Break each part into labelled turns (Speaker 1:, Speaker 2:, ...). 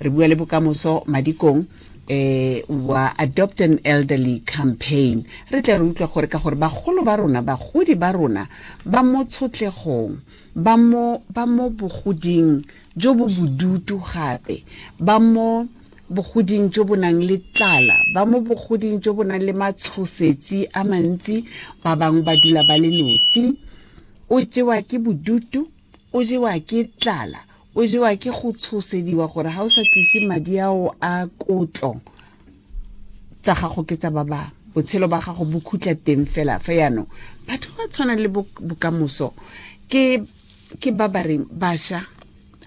Speaker 1: re bua le bokamoso madikong eh wa adopt an elderly campaign. Re tle re utlwa gore ka gore bagolo ba rona bagodi ba rona ba mo tshotlegong ba mo ba mo bogoding jo bo bodutu gape ba mo bogoding jo bo nang le tlala ba mo bogoding jo bo nang le matshosetsi a mantsi ba bangwe ba dula ba le nosi. O jewa ke bodutu o jewa ke tlala o jewa ke go tshosediwa gore ga o sa tlise madi ao a kotlo tsa gago ke tsa ba bangwe botshelo ba gago bo khutla teng fela fa yaanong batho ba tshwana le bokamoso ke ke ba ba reng? Bašwa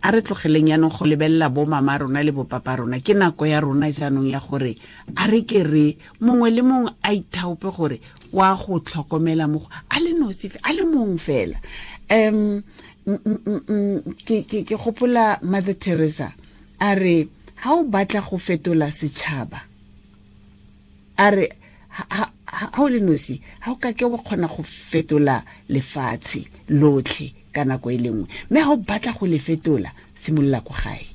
Speaker 1: a re tlogeleng yaanong go lebelela bo mama rona le bopapa rona ke nako ya rona jaanong ya gore a re ke re mongwe le mongwe a ithaope gore wa go tlhokomela mo a le nosi a le mong fela. Um ke ke gopola mother teresa a re ha o batla go fetola setšhaba a re ha o le nosi ha o ka ke wa kgona go fetola lefatshe lotlhe ka nako e le nngwe. Mme ha o batla go le fetola simolola ko gae.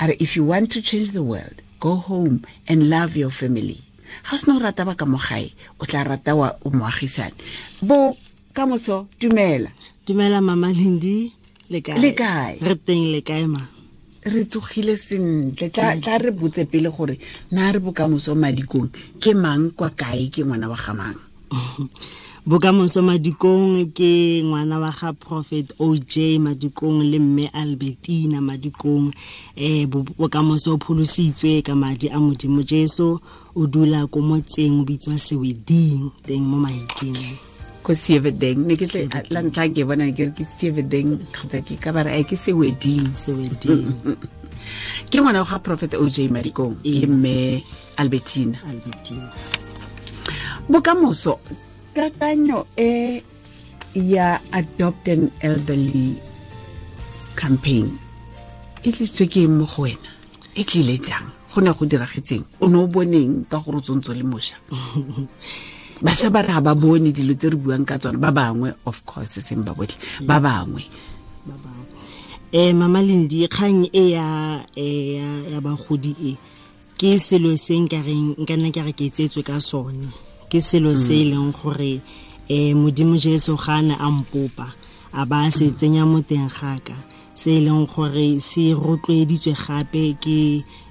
Speaker 1: A re if you want to change the world go home and love your family. Ga se no rata ba ka mo gae o tla rata wa moagisane bo ka moso dumela
Speaker 2: dumela mama lindi.
Speaker 1: Le kae
Speaker 2: re teng le kae ma.
Speaker 1: Re tsogile sentle. Tla re botse pele gore na re bokamoso madikong. Ke mang kwa kae? Ke ngwana wa gamang
Speaker 2: bokamoso madikong ke ngwana wa ga prophet oj madikong le mme albertina madikong. Um bokamoso o pholositswe ka madi a modimo jesu. O dula ko motseng o bitswa seweding teng mo maikeng
Speaker 1: ko sevedeng ne ke la ntlha ke bona ke re ke sevedeng kgotsa ke ka bara ke seweding.
Speaker 2: Seweding.
Speaker 1: Ke ngwana ga prophet oj madikong e mme albertina.
Speaker 2: Albertina.
Speaker 1: Bokamoso kakanyo e ya adopt an elderly campaign e tlisitswe ke eng mo go wena e tlile jang? Go ne go diragetseng? O ne o boneng ka gore o tsontse le mošwa bašwa ba re ga ba bone dilo tse re buang ka tsone ba bangwe of course seng ba botlhe ba bangwe.
Speaker 2: Um mama lendi kgang e ya ya bagodi e ke selo se nkareng nka nna re ke tsetswe ka sone. Ke selo se e leng gore um modimo jesu ga a ne a mpopa a ba se tsenya mo teng gaka se e leng gore se rotloeditswe gape ke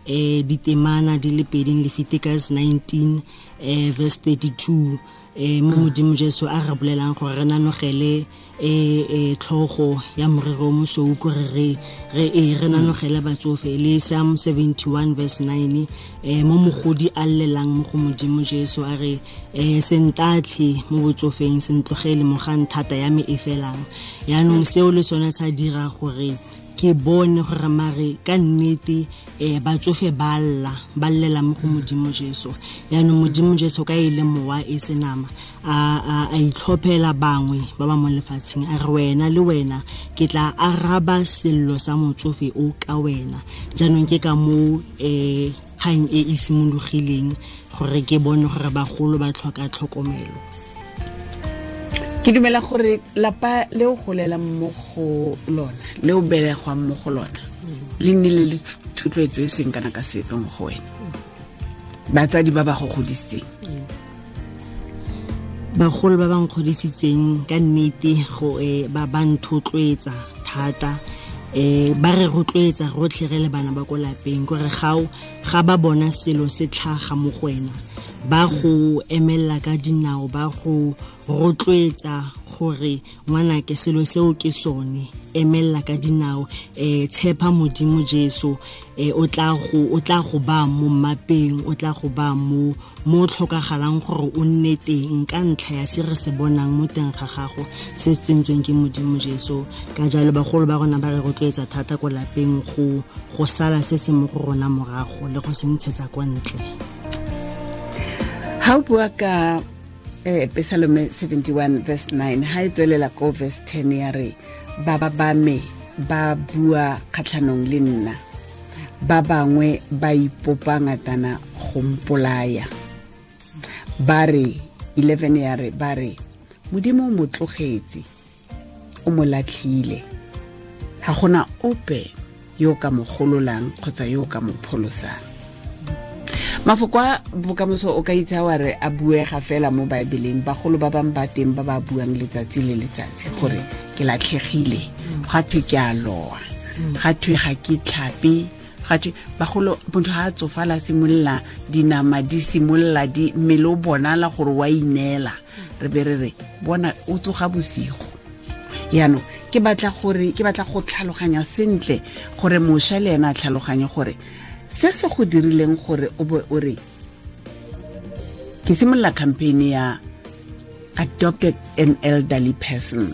Speaker 2: um ditemana di le pedi leviticus 19 um verse 32 um mo modimo jesu a re bolelang gore re nanogele e tlhogo ya morero o mosou kore re re nanogele batsofe le psalm 71 verse 9 um mo mogodi a llelang mo go modimo jesu a re um sentatlhe mo botsofeng sentlogele mo gang thata ya me e felang. Yaanong seo le sone sa dira gore ke bone gore mare ka nnete um batsofe ba lla ba llela mo go modimo jesu. Yaanong modimo jesu ka e le mowa e senama a itlhophela bangwe ba ba mo lefatsheng. A re wena le wena ke tla araba sello sa motsofe o ka wena. Jaanong ke ka moo um kgang e e simologileng gore ke bone gore bagolo ba tlhoka tlhokomelo
Speaker 1: ke dumela gore lapa le o golelang mo go lona le o belegwang mo go lona le nnile le thutloetso e seng kana ka sepe mo go wena. Batsadi ba ba go godisitseng.
Speaker 2: Bagolo ba ba nkgodisitseng ka nnete um ba ba nthotloetsa thata um ba re rotloetsa rotlhe re le bana ba ko lapeng kore gao ga ba bona selo se tlhaga mo go wena ba go emelela ka dinao ba go rotloetsa gore ngwanake selo seo ke sone emelela ka dinao. Um tshepa modimo jesu um o tla go ba mo mmapeng o tla go ba mo mo tlhokagalang gore o nne teng ka ntlha ya se re se bonang mo teng ga gago se se tsentsweng ke modimo jesu. Ka jalo bagolo ba rona ba re rotloetsa thata ko lapeng go sala se se mo go rona morago le go se ntshetsa kwa ntle
Speaker 1: ha o bua ka eh, pesalome 71 verse 9 ha e tswelela ko verse 10 ya re ba ba ba me ba bua kgatlhanong le nna. Ba bangwe ba ipopa ngatana go mpolaya. Ba re 11 ya re ba re modimo o mo tlogetse o mo latlhile. Ga gona ope yo ka mo gololang kgotsa yo ka mo pholosang mafoko a bokamoso o ka itsa wa re a buega fela mo baebeleng bagolo ba bangwe ba teng ba ba buang letsatsi le letsatsi gore ke latlhegile ga thwe ke a loa ga thwe ga ke tlhape ga thwe bagolo motho ga a tsofala simolola dinama di simolola di mmele o bonala gore wa ineela re be re re bona o tsoga bosigo. Yaanong ke batla gore ke batla go tlhaloganya sentle gore mošwa le ena a tlhaloganye gore se se go dirileng gore o be o re ke simolola campaign ya adopted an elderly person.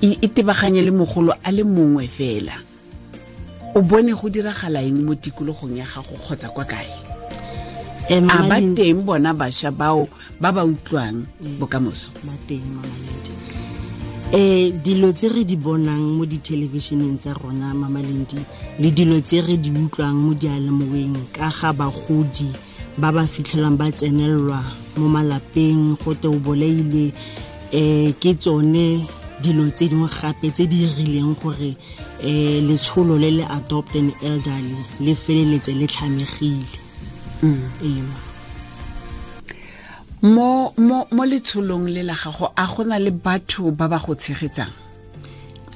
Speaker 1: E tebaganye le mogolo a le mongwe fela. O bone go diragala eng mo tikologong ya gago kgotsa kwa kae?
Speaker 2: Eh,
Speaker 1: a ba teng bona bašwa bao ba ba utlwang bokamoso.
Speaker 2: Ba teng Mama Lindi. eh dilo tse re di bonang mo dithelebišeneng tsa rona mamalindi le dilo tse re di utlwang mo dialemoweng ka ga bagodi ba ba fitlhelang ba tsenelelwa mo malapeng go te o boleilwe um ke tsone dilo tse dingwe gape tse di rileng gore um letsholo le le adopt an elderly le feleletse le tlhamegile ee
Speaker 1: mo mo mo letsholong le la gago a gona le batho ba ba go tshegetsang?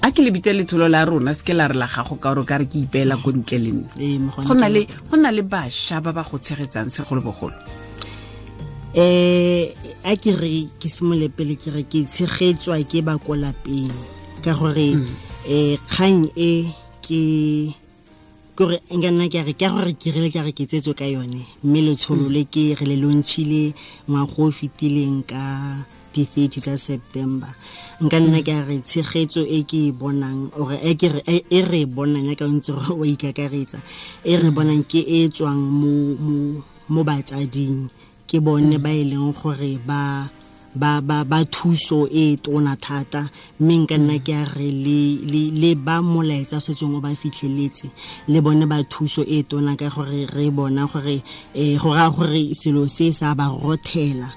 Speaker 1: A ke lebitse letsholo la rona se ke la re la gago ka gore ka re ke ipeela ko ntle le nne
Speaker 2: ee
Speaker 1: go na le go na le bašwa ba ba go tshegetsang segolobogolo.
Speaker 2: Um a ke re ke simole pele ke re ke tshegetswa ke bakolapeng ka gore um kgang e ke kore nka nna ke re ka gore ke rile ka re ke tsetso ka yone. Mme letsholo le ke re le lontšhile ngwago o fetileng ka di-thirty tsa september. Nka nna ke re tshegetso e ke e bonang ore e e e re e bonang yaka ntse gore wa ikakaretsa e re bonang ke e tswang mo batsading ke bone ba e leng gore ba ba ba ba thuso e tona thata. Mme nka nna ke a re le le le ba molaetsa o setseng o ba fitlheletse le bone ba thuso e tona ka gore re bona gore eh go ra gore selo se sa ba rothela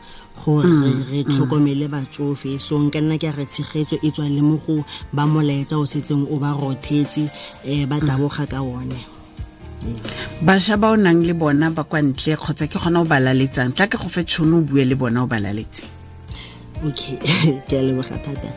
Speaker 2: gore re tlhokomele batsofe. So nka nna ke a re tshegetso e tswa le mo go ba molaetsa o setseng o ba rothetse um ba taboga ka one.
Speaker 1: Bašwa ba o nang le bona ba kwa ntle kgotsa ke gona o ba laletsang tla ke go fe tšhono o bue le bona o ba laletse
Speaker 2: okay ke a leboga thata.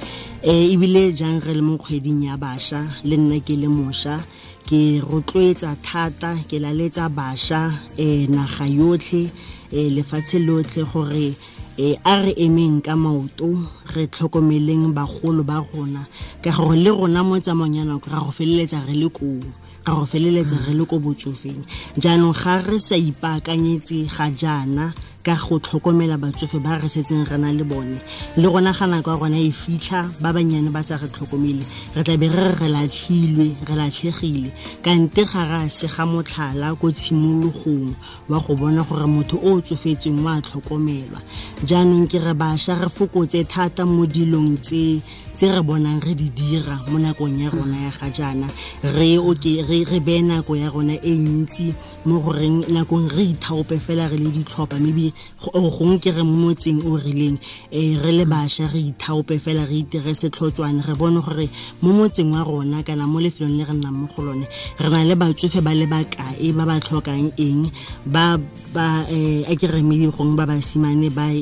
Speaker 2: Um ebile jang re le mo kgweding ya bašwa le nna ke le mošwa ke rotloetsa thata ke laletsa bašwa um naga yotlhe um lefatshe lotlhe gore um a re emeng ka maoto re tlhokomeleng bagolo ba rona. Ka gore le rona mo tsamaong ya nako ra go feleletsa re le koo ra go feleletsa re le ko botsofeng. Jaanong ga re sa ipaakanyetse ga jaana ka go tlhokomela batsofe ba re setseng re na le bone. Le rona ga nako ya rona e fitlha ba bannyane ba sa re tlhokomele. Re tlabe re re latlhilwe re latlhegile. Kante ga re a sega motlhala ko tshimologong wa go bona gore motho o o tsofetsweng o a tlhokomelwa. Jaanong ke re bašwa re fokotse thata mo dilong tse tse re bonang re di dira mo nakong ya rona ya ga jaana re re beye nako ya rona e ntsi mo goreng nakong re ithaope fela re le ditlhopha. Maybe gongwe ke re mo motseng o rileng um re le bašwa re ithaope fela re itere setlhotswane re bone gore mo motseng wa rona kana mo lefelong le re nnang mo go lone re na le batsofe ba le bakae ba ba tlhokang eng ba ba um a ke re maybe gongwe ba basimane ba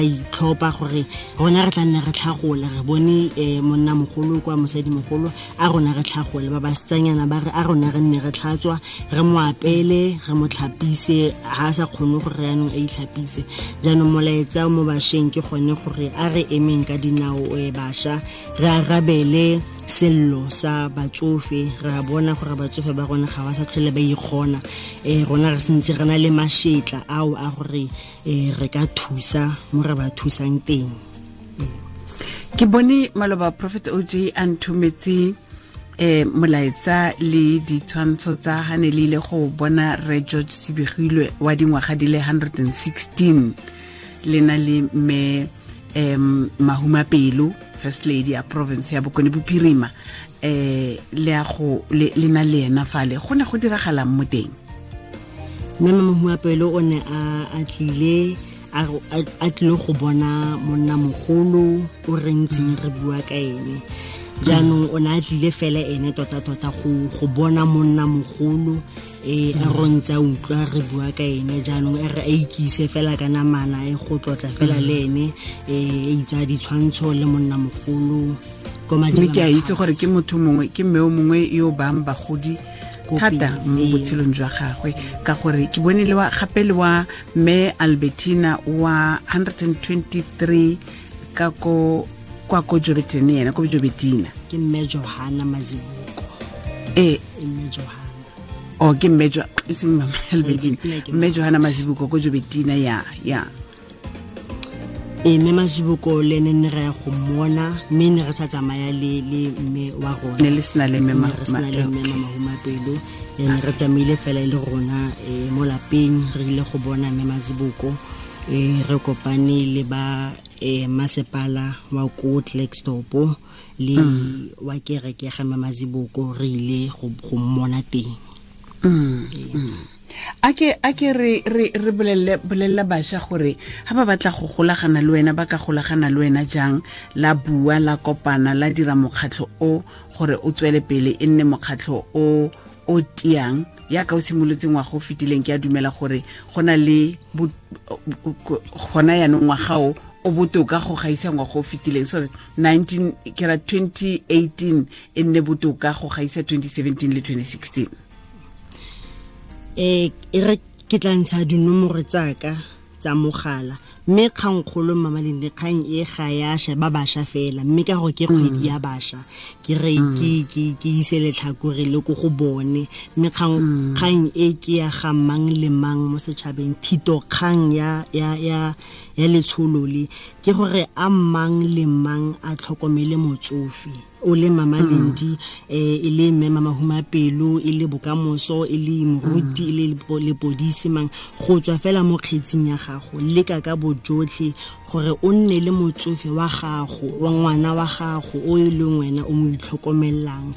Speaker 2: itlhopha gore rona re tla nne re tlhagole re bone um monna mogolo kwa mosadi mogolo a rona re tlhagole ba basetsanyana ba re a rona re nne re tlhatswa re mo apele re mo tlhapise ga a sa kgone gore yaanong a itlhapise. Jaanong molaetsa mo bašweng ke gone gore a re emeng ka dinao um bašwa re arabele sello sa batsofe re a bona gore batsofe ba rona ga ba sa tlhole ba ikgona. Um rona re sentse re na le mašetla ao a gore um re ka thusa mo re ba thusang teng
Speaker 1: ke bone maloba prophet oj a nthometse um molaetsa le ditshwantsho tsa ga ne le ile go bona re george sebegilwe wa dingwaga di le 116 le na le mme um mahumapelo first lady ya province ya bokone bophirima. Um le go le na le ena fale. Go ne go diragalang mo teng.
Speaker 2: Mme mamahuapelo o ne a tlile a tlile go bona monna mogolo o re ntseng re bua ka ene. Jaanong o ne a tlile fela ene tota-tota go bona monna mogolo um a rontse a utlwa re bua ka ene. Jaanong e re a ikise fela ka namana e go tlotla fela le ene um e itsa ditshwantsho le monna mogolo.
Speaker 1: Mme ke a itse gore ke motho mongwe ke mme o mongwe yo bang bagodi thata mo
Speaker 2: ee.
Speaker 1: botshelong jwa gagwe. Ka gore ke bone le wa gape le wa mme albertina wa 123 ka ko kwa ko jobetene yena ko jobetina
Speaker 2: ke mme johana mazibuko.
Speaker 1: Ee.
Speaker 2: E mme johana
Speaker 1: o ke mme Jo- e seng albertina
Speaker 2: Albertina.
Speaker 1: Mme johana mazibuko. Ko jobetina ya ya
Speaker 2: e mme mazibuko le ene ne re ya go mmona mme ne re sa tsamaya le le mme wa rona.
Speaker 1: Ne le sena le mme
Speaker 2: mme
Speaker 1: ma-
Speaker 2: re sena
Speaker 1: ma-
Speaker 2: le mme mamahumapelo e ne re tsamaile fela e le rona um mo lapeng re ile go bona mme mazibuko um re kopane le ba um masepala wa ko tlaxtopo le wa kereke ga mme mazibuko re ile go go mmona teng
Speaker 1: a ke a ke re re re bolelle bolella bašwa gore ga ba batla go golagana le wena ba ka golagana le wena jang la bua la kopana la dira mokgatlho o gore o tswele pele e nne mokgatlho o o tiang yaka o simolotseng ngwaga o fetileng ke a dumela gore go na le gona yaanong ngwaga o o botoka go gaisa ngwaga o fetileng so 19 ke ra 2018 e nne botoka go gaisa 2017 le 2016
Speaker 2: um e re ke tla ntsha dinomoro tsaka tsa mogala. Mme kgangkgolo mamalene kgang e ga ya sheba bašwa fela. Mme ka gore ke kgwedi ya bašwa ke re ke- ke ke ise letlhakore le ko go bone. Mme kgang kgang e ke ya ga mang le mang mo setšhabeng thito kgang ya ya ya ya letsholo le ke gore a mang le mang a tlhokomele motsofe o le mama lendi eh, e le mme mama humapelo e le bokamoso e le moruti e le lepo- lepodisi mang. Go tswa fela mo kgetsing ya gago leka ka bojotlhe gore o nne le motsofe wa gago wa ngwana wa gago o e leng wena o mo itlhokomelang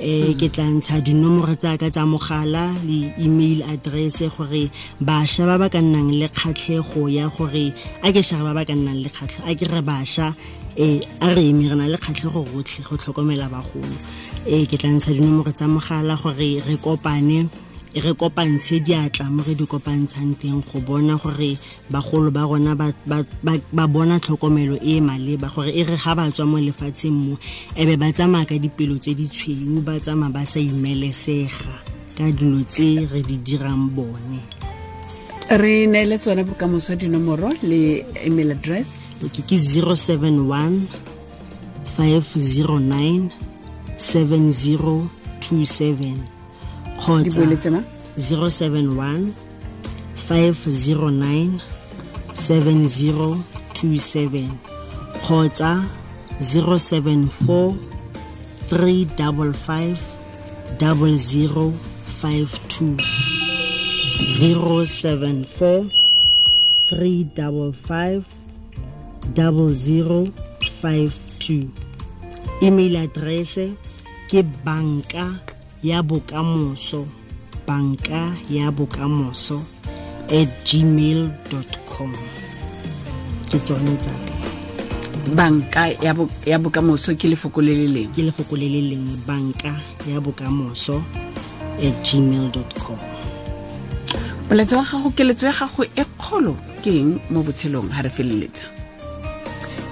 Speaker 2: um ke tla ntsha dinomoro tsaka tsa mogala le email address gore bašwa ba ba ka nnang le kgatlhego ya gore a ke šare ba ba ka nnang le kgatlhego a ke re bašwa um a re eme re na le kgatlhego gotlhe go tlhokomela bagolo. Um ke tla ntsha dinomoro tsa mogala gore re kopane re kopantshe diatla mo re di kopantshang teng go bona gore bagolo ba rona ba bona tlhokomelo e e maleba. Gore e re ga ba tswa mo lefatsheng mo e be ba tsamaya ka dipelo tse di tshweu ba tsamaya ba sa imelesega ka dilo tse re di dirang bone.
Speaker 1: Re neele tsone bokamoso dinomoro le email address
Speaker 2: okay, ke 071 509 7027
Speaker 1: di
Speaker 2: kgotsa
Speaker 1: boeletse ma
Speaker 2: 071 509 7027 kgotsa 074 355 0052 074 355 0052 email address ke banka ya bokamoso banka ya bokamoso at gmail com. Ke tsone tsaka
Speaker 1: banka ya bokamoso ke lefoko le le
Speaker 2: ke lefoko le le leng banka ya bokamoso at gmail com.
Speaker 1: Moletso wa gago keletso ya gago e kgolo ke eng mo botshelong ha re feleletsa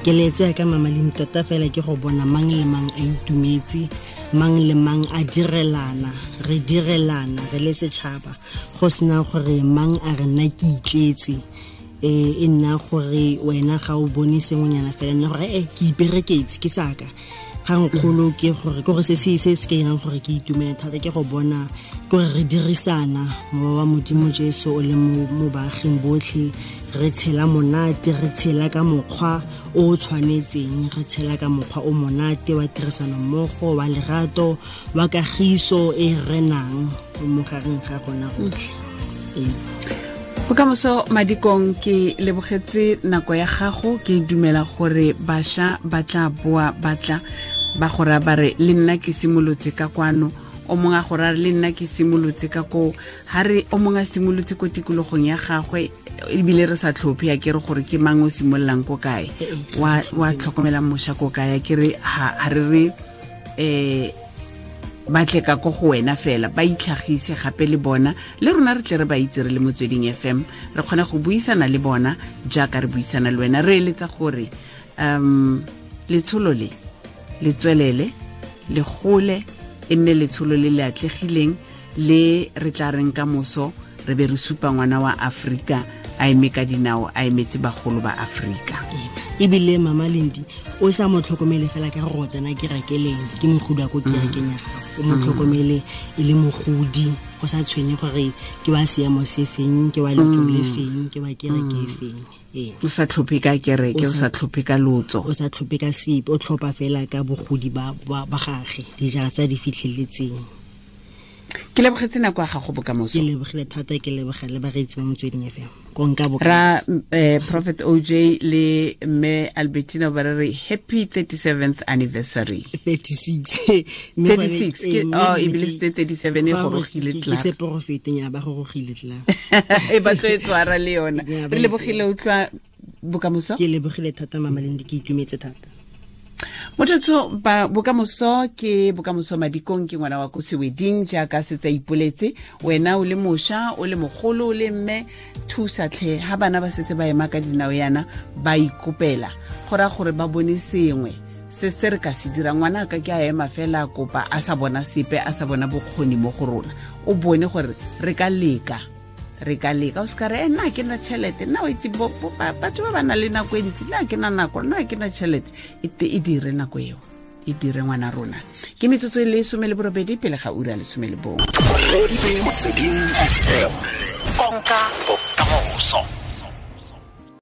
Speaker 2: keletso ya ka mamaleng tota fela ke go bona mang le mang a itumetse mang le mang a direlana re direlana re le setšhaba. Go sena gore mang a re nna ke itletse e nna gore wena ga o bone sengwenyana fela nna gore e ke ipereketse ke saka kgangkgolo ke gore ke gore se se se se ka irang gore ke itumele thata ke go bona ke gore re dirisana mo wa modimo jesu o le mo baaging botlhe re tshela monate re tshela ka mokgwa o o tshwanetseng re tshela ka mokgwa o monate wa tirisano mmogo wa lerato wa kagiso e renang mo gareng ga rona gotlhe Ee.
Speaker 1: bokamoso madikong ke lebogetse nako ya gago ke dumela gore bašwa ba tla boa ba tla ba go raya ba re le nna ke simolotse ka kwano o mongwe a go raya le nna ke simolotse ka ko ga re o mongwe a simolotse ko tikologong ya gagwe ebile re sa tlhophe ya ke re gore ke mang o simololang ko kae. Wa wa tlhokomela mošwa ko kae? Ke re ga re re eh ba tle ka ko go wena fela ba itlhagise gape le bona. Le rona re tle re ba itse re le motsweding fm re kgone go buisana le bona jaaka re buisana le wena. Re eletsa gore um letsholo le le tswelele le gole e nne letsholo le le atlegileng le re tla reng ka moso re be re supa ngwana wa aforika a eme ka dinao a emetse bagolo ba aforika
Speaker 2: ebile mama lendi o sa mo tlhokomele fela ka gore o tsena kerakeleng ke mogodi a ko kerakeng ya gago. O mo tlhokomele e le mogodi go sa tshwenye gore ke wa seemo se feng ke wa letso le feng ke wa kereke e feng
Speaker 1: o sa tlhophe ka kereke o sa tlhophe ka lotso.
Speaker 2: o sa tlhophe ka sepe o tlhopha fela ka bogodi ba gage dijara tsa di fitlheletseng
Speaker 1: ke lebogetse nako ya gago
Speaker 2: ke
Speaker 1: bokamoso
Speaker 2: lebogile thata ke leboga le bareetsi ba motsweding fm ko nka
Speaker 1: ra eh, prophet oj le mme albertina ba re happy 37th anniversary.
Speaker 2: 36 Mme gone-
Speaker 1: 36
Speaker 2: ee,
Speaker 1: ke
Speaker 2: mme
Speaker 1: oh ebile
Speaker 2: ke-
Speaker 1: 37 e gorogile
Speaker 2: ke- ke ya ba gorogile tla
Speaker 1: e ba tlo e tswara le yona. Re
Speaker 2: e
Speaker 1: lebogile utlwa bokamoso?
Speaker 2: Ke lebogile thata mamalendi ke itumetse thata
Speaker 1: motsotso ba bokamoso ke bokamoso madikong ke ngwana wa ko seweding jaaka se tsa ipoletse. Wena o le mošwa o le mogolo o le mme thusa tlhe. Ga bana ba setse ba ema ka dinao yana ba ikopela. Go raya gore ba bone sengwe se se re ka se dira ngwana ka ke a ema fela a kopa a sa bona sepe a sa bona bokgoni mo go rona. O bone gore re ka leka re ka leka o se ka re e nna ke na tšhelete nna o itse batho ba ba na le nako e ntsi nna ke na nako. Nna ke na tšhelete e e dire nako eo e dire ngwana rona. Ke metsotso e le some le borobedi pele ga ura lesome le bongwe
Speaker 3: konka bokamoso